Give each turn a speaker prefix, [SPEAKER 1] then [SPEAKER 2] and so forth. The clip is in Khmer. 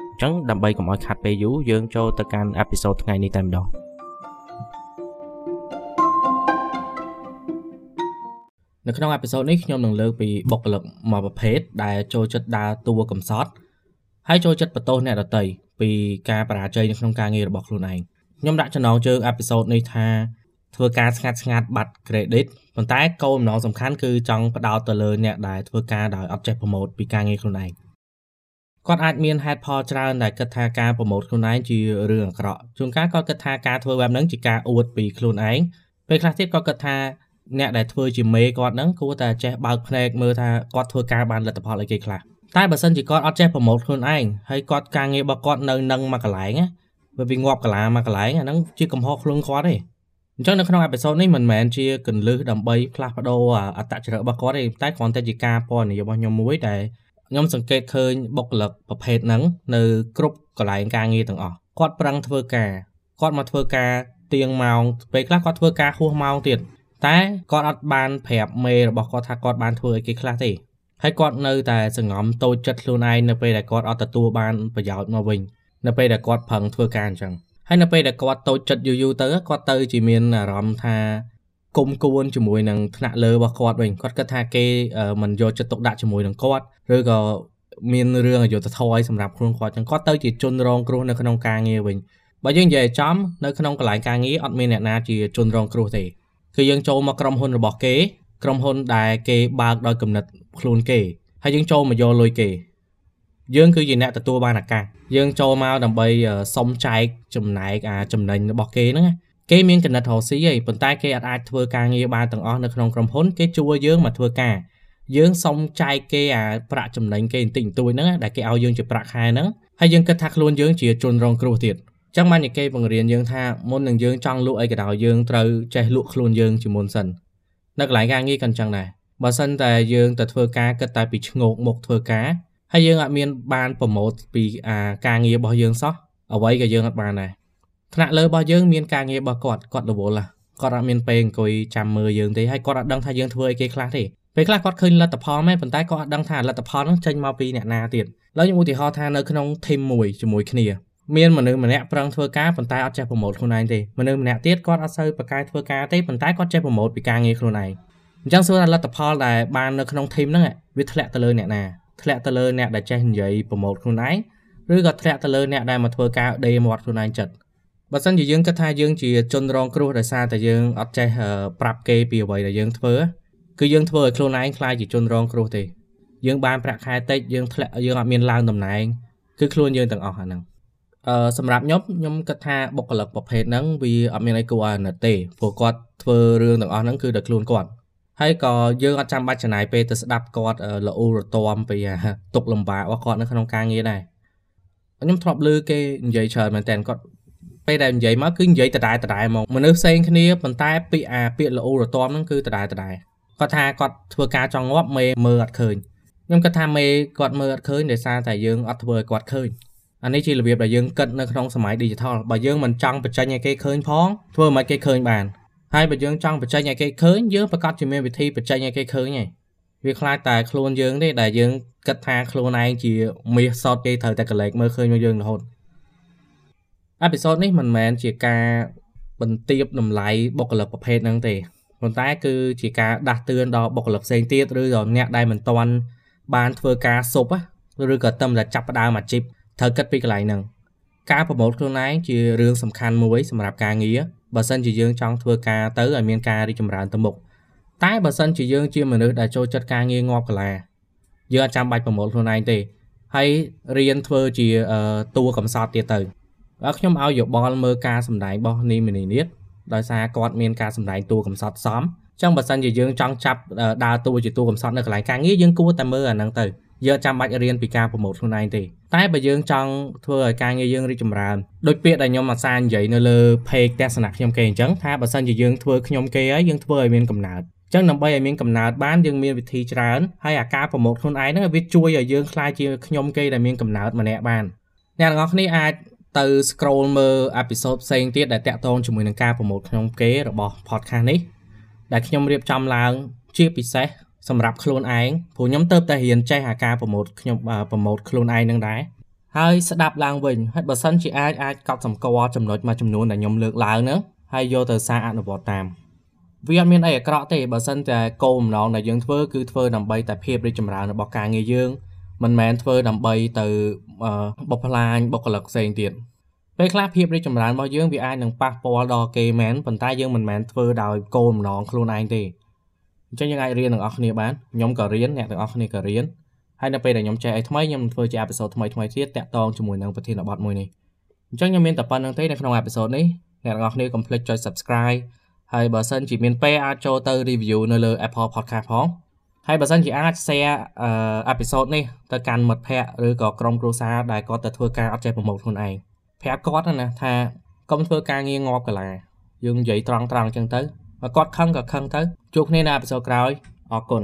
[SPEAKER 1] ញ្ចឹងដើម្បីកុំឲ្យខាត់ពេលយូរយើងចូលទៅកាន់អេពីសូតថ្ងៃនេះតែម្ដងនៅក្នុងអេពីសូតនេះខ្ញុំនឹងលើកពីបុគ្គលិកមួយប្រភេទដែលចូលចិត្តដើរតួកំសត់ហើយចូលចិត្តបន្ទោសអ្នកដទៃពីការបរាជ័យនៅក្នុងការងាររបស់ខ្លួនឯងខ្ញុំដាក់ចំណងជើងអេពីសូតនេះថាធ្វើការស្ងាត់ស្ងាត់បាត់ credit ប៉ុន្តែគោលបំណងសំខាន់គឺចង់ផ្ដោតទៅលើអ្នកដែលធ្វើការដោយអត់ចេះ promote ពីការងារខ្លួនឯង គាត់អាចមានហេតុផលច្រើនដែលគិតថាការប្រម៉ូទខ្លួនឯងជារឿងអាក្រក់ជួនកាលគាត់គិតថាការធ្វើបែបហ្នឹងជាការអួតពីខ្លួនឯងពេលខ្លះទៀតគាត់គិតថាអ្នកដែលធ្វើជាមេគាត់ហ្នឹងគួរតែចេះបើកភ្នែកមើលថាគាត់ធ្វើការបានលទ្ធផលអីគេខ្លះតែបើសិនជាគាត់អត់ចេះប្រម៉ូទខ្លួនឯងហើយគាត់ការងាររបស់គាត់នៅនឹងមួយកន្លែងណាវាវាងាប់កន្លាមួយកន្លែងអាហ្នឹងជាកំហុសខ្លួនគាត់ទេអញ្ចឹងនៅក្នុងអេពីសូតនេះមិនមែនជាកន្លឹះដើម្បីផ្លាស់ប្ដូរអត្តចរិតរបស់គាត់ទេតែគ្រាន់តែជាការពណ៌នាយរបស់ខ្ញុំមួយដែល ខ្ញុំសង្កេតឃើញបុគ្គលិកប្រភេទហ្នឹងនៅគ្រប់កន្លែងការងារទាំងអស់គាត់ប្រឹងធ្វើការគាត់មកធ្វើការទៀងម៉ោងពេលខ្លះគាត់ធ្វើការហួសម៉ោងទៀតតែគាត់អត់បានប្រាប់មេរបស់គាត់ថាគាត់បានធ្វើអីគេខ្លះទេហើយគាត់នៅតែសង្ងំតូចចិត្តខ្លួនឯងនៅពេលដែលគាត់អត់ទទួលបានប្រយោជន៍មកវិញនៅពេលដែលគាត់ប្រឹងធ្វើការអញ្ចឹងហើយនៅពេលដែលគាត់តូចចិត្តយូរយូរទៅគាត់ទៅជាមានអារម្មណ៍ថា គុំគួនជាមួយនឹងថ្នាក់លើរបស់គាត់វិញគាត់គិតថាគេមិនយកចិត្តទុកដាក់ជាមួយនឹងគាត់ឬក៏មានរឿងអយុត្តិធម៌ឲ្យសម្រាប់ខ្លួនគាត់ចឹងគាត់ទៅជាជនរងគ្រោះនៅក្នុងការងារវិញបើយើងនិយាយចំនៅក្នុងកន្លែងការងារអត់មានអ្នកណាជាជនរងគ្រោះទេគឺយើងចូលមកក្រុមហ៊ុនរបស់គេក្រុមហ៊ុនដែលគេបើកដោយគំនិតខ្លួនគេហើយយើងចូលមកយកលុយគេយើងគឺជាអ្នកទទួលបានឱកាសយើងចូលមកដើម្បីសុំចែកចំណែកអាចំណេញរបស់គេហ្នឹង គេមានកណិតរកស៊ីហីប៉ុន្តែគេអាចអាចធ្វើការងារបានទាំងអស់នៅក្នុងក្រុមហ៊ុនគេជួយើងមកធ្វើការយើងសុំចែកគេអាប្រាក់ចំណេញគេបន្តិចបន្តួចហ្នឹងដែលគេឲ្យយើងជាប្រាក់ខែហ្នឹងហើយយើងគិតថាខ្លួនយើងជាជនរងគ្រោះទៀតចឹងបានគេបង្រៀនយើងថាមុននឹងយើងចង់លក់អីក៏ដោយយើងត្រូវចេះលក់ខ្លួនយើងជាមុនសិននៅកន្លែងការងារក៏អញ្ចឹងដែរបើសិនតែយើងទៅធ្វើការគិតតែពីឈ្ងោកមុខធ្វើការហើយយើងអត់មានបានប្រម៉ូទពីអាការងាររបស់យើងសោះអ្វីក៏យើងអត់បានដែរ ថ្នាក់លើរបស់យើងមានការងាររបស់គាត់គាត់រវល់គាត់អត់មានពេលអង្គុយចាំមើលយើងទេហើយគាត់អត់ដឹងថាយើងធ្វើអីគេខ្លះទេពេលខ្លះគាត់ឃើញលទ្ធផលមែនប៉ុន្តែគាត់អត់ដឹងថាលទ្ធផលហ្នឹងចេញមកពីអ្នកណាទៀតឡើយខ្ញុំឧទាហរណ៍ថានៅក្នុង team មួយជាមួយគ្នាមានមនុស្សម្នាក់ប្រឹងធ្វើការប៉ុន្តែអត់ចេះប្រម៉ូទខ្លួនឯងទេមនុស្សម្នាក់ទៀតគាត់អត់សូវប្រកែធ្វើការទេប៉ុន្តែគាត់ចេះប្រម៉ូទពីការងារខ្លួនឯងអញ្ចឹងសួរថាលទ្ធផលដែលបាននៅក្នុង team ហ្នឹងវាធ្លាក់ទៅលើអ្នកណាធ្លាក់ទៅលើអ្នកដែលចេះនិយាយប្រម៉ូទខ្លួនឯងឬក៏ធ្លាក់ទៅលើអ្នកដែលមកធ្វើការដេមាត់ខ្លួនឯងចិត្ត បើសិនជាយើងគិតថាយើងជាជនរងគ្រោះដោយសារតែយើងអត់ចេះប្រាប់គេពីអ្វីដែលយើងធ្វើគឺយើងធ្វើឲ្យខ្លួនឯងខ្លាចជាជនរងគ្រោះទេយើងបានប្រាក់ខែតិចយើងធ្លាក់យើងអត់មានឡើងតំណែងគឺខ្លួនយើងទាំងអស់អាហ្នឹងអឺសម្រាប់ខ្ញុំខ្ញុំគិតថាបុគ្គលិកប្រភេទហ្នឹងវាអត់មានអីគួរឲ្យអាណិតទេព្រោះគាត់ធ្វើរឿងទាំងអស់ហ្នឹងគឺដោយខ្លួនគាត់ហើយក៏យើងអត់ចាំបាច់ចំណាយពេលទៅស្ដាប់គាត់ល្អូរទាំពីទុកលំបាករបស់គាត់នៅក្នុងការងារដែរខ្ញុំធ្លាប់ឮគេនិយាយច្រើនមែនតើគាត់ ពេលដែលនិយាយមកគឺនិយាយដដែលដដែលហ្មងមនុស្សផ្សេងគ្នាប៉ុន្តែពាក្យអាពាក្យល្អូរទាំហ្នឹងគឺដដែលដដែលគាត់ថាគាត់ធ្វើការចង់ងាប់មេមើលអត់ឃើញខ្ញុំគិតថាមេគាត់មើលអត់ឃើញដោយសារតែយើងអត់ធ្វើឲ្យគាត់ឃើញអានេះជារបៀបដែលយើងគិតនៅក្នុងសម័យ digital បើយើងមិនចង់បញ្ចេញឲ្យគេឃើញផងធ្វើមិនឲ្យគេឃើញបានហើយបើយើងចង់បញ្ចេញឲ្យគេឃើញយើងប្រកាសជាមានវិធីបញ្ចេញឲ្យគេឃើញហើយវាខ្លាចតែខ្លួនយើងទេដែលយើងគិតថាខ្លួនឯងជាមាសសតគេត្រូវតែកលែកមើលឃើញមកយើងរហូត អេពីសូតនេះមិនមែនជាការបន្ទាបតម្លៃបុគ្គលិកប្រភេទហ្នឹងទេប៉ុន្តែគឺជាការដាស់តឿនដល់បុគ្គលិកផ្សេងទៀតឬដល់អ្នកដែលមិនទាន់បានធ្វើការស៊ប់ឬក៏តែតែចាប់ផ្ដើមអាជីពត្រូវគិតពីកន្លែងហ្នឹងការប្រម៉ូទខ្លួនឯងជារឿងសំខាន់មួយសម្រាប់ការងារបើសិនជាយើងចង់ធ្វើការទៅឲ្យមានការរីកចម្រើនទៅមុខតែបើសិនជាយើងជាមនុស្សដែលចូលចិត្តការងារងាប់កាឡាយើងអត់ចាំបាច់ប្រម៉ូទខ្លួនឯងទេហើយរៀនធ្វើជាតួកំសត់ទៀតទៅ ខ្ញុំឲ្យយោបល់មើលការសម្ដែងរបស់នីមីនីនីតដោយសារគាត់មានការសម្ដែងតួកំសត់សមចឹងបើសិនជាយើងចង់ចាប់ដើរតួជាតួកំសត់នៅកន្លែងការងារយើងគួរតែមើលអាហ្នឹងទៅយើងចាំបាច់រៀនពីការប្រម៉ូទខ្លួនឯងទេតែបើយើងចង់ធ្វើឲ្យការងារយើងរីកចម្រើនដូចពាក្យដែលខ្ញុំអាសានិយាយនៅលើ page ទស្សនៈខ្ញុំគេអញ្ចឹងថាបើសិនជាយើងធ្វើខ្ញុំគេហើយយើងធ្វើឲ្យមានកំណើតចឹងដើម្បីឲ្យមានកំណើតបានយើងមានវិធីច្រើនហើយអាការប្រម៉ូទខ្លួនឯងហ្នឹងវាជួយឲ្យយើងខ្លាចជាខ្ញុំគេដែលមានកំណើតម្នាក់បានអ្នកទាំងអស់គ្នាអាច ទៅ scroll មើល episode ផ្សេងទៀតដែលតាក់ទងជាមួយនឹងការប្រម៉ូទខ្ញុំគេរបស់ podcast នេះដែលខ្ញុំរៀបចំឡើងជាពិសេសសម្រាប់ខ្លួនឯងព្រោះខ្ញុំទៅតែរៀនចេះអាការប្រម៉ូទខ្ញុំប្រម៉ូទខ្លួនឯងនឹងដែរហើយស្ដាប់ឡើងវិញហើយបើសិនជាអាចអាចកត់សម្គាល់ចំណុចមួយចំនួនដែលខ្ញុំលើកឡើងហ្នឹងហើយយកទៅសារអនុវត្តតាមវាអត់មានអីអាក្រក់ទេបើសិនតែគោលបំណងដែលយើងធ្វើគឺធ្វើដើម្បីតែភាពរីកចម្រើនរបស់ការងារយើង មិនមែនធ្វើដើម្បីទៅបុកផ្លាញបុគ្គលិកផ្សេងទៀតពេលខ្លះភាពរីកចម្រើនរបស់យើងវាអាចនឹងប៉ះពាល់ដល់គេមែនប៉ុន្តែយើងមិនមែនធ្វើដោយគោលបំណងខ្លួនឯងទេអញ្ចឹងយើងអាចរៀនទាំងអស់គ្នាបានខ្ញុំក៏រៀនអ្នកទាំងអស់គ្នាក៏រៀនហើយនៅពេលដែលខ្ញុំចេះអីថ្មីខ្ញុំធ្វើជាអេពីសូតថ្មីថ្មីទៀតតាក់ទងជាមួយនឹងប្រធានបទមួយនេះអញ្ចឹងខ្ញុំមានតែប៉ុណ្្នឹងទេនៅក្នុងអេពីសូតនេះអ្នកទាំងអស់គ្នាកុំភ្លេចចុច Subscribe ហើយបើសិនជាមានពេលអាចចូលទៅ review នៅលើ Apple Podcast ផង ហើយបើសិនជាអាច share អេពីសូតនេះទៅកាន់មិត្តភ័ក្តិឬក៏ក្រុមគ្រួសារដែលគាត់ទៅធ្វើការអត់ចេះប្រម៉ូទខ្លួនឯងប្រាប់គាត់ណាថាកុំធ្វើការងារងាប់កាឡាយើងនិយាយត្រង់ត្រង់អញ្ចឹងទៅបើគាត់ខឹងក៏ខឹងទៅជួបគ្នានៅអេពីសូតក្រោយអរគុណ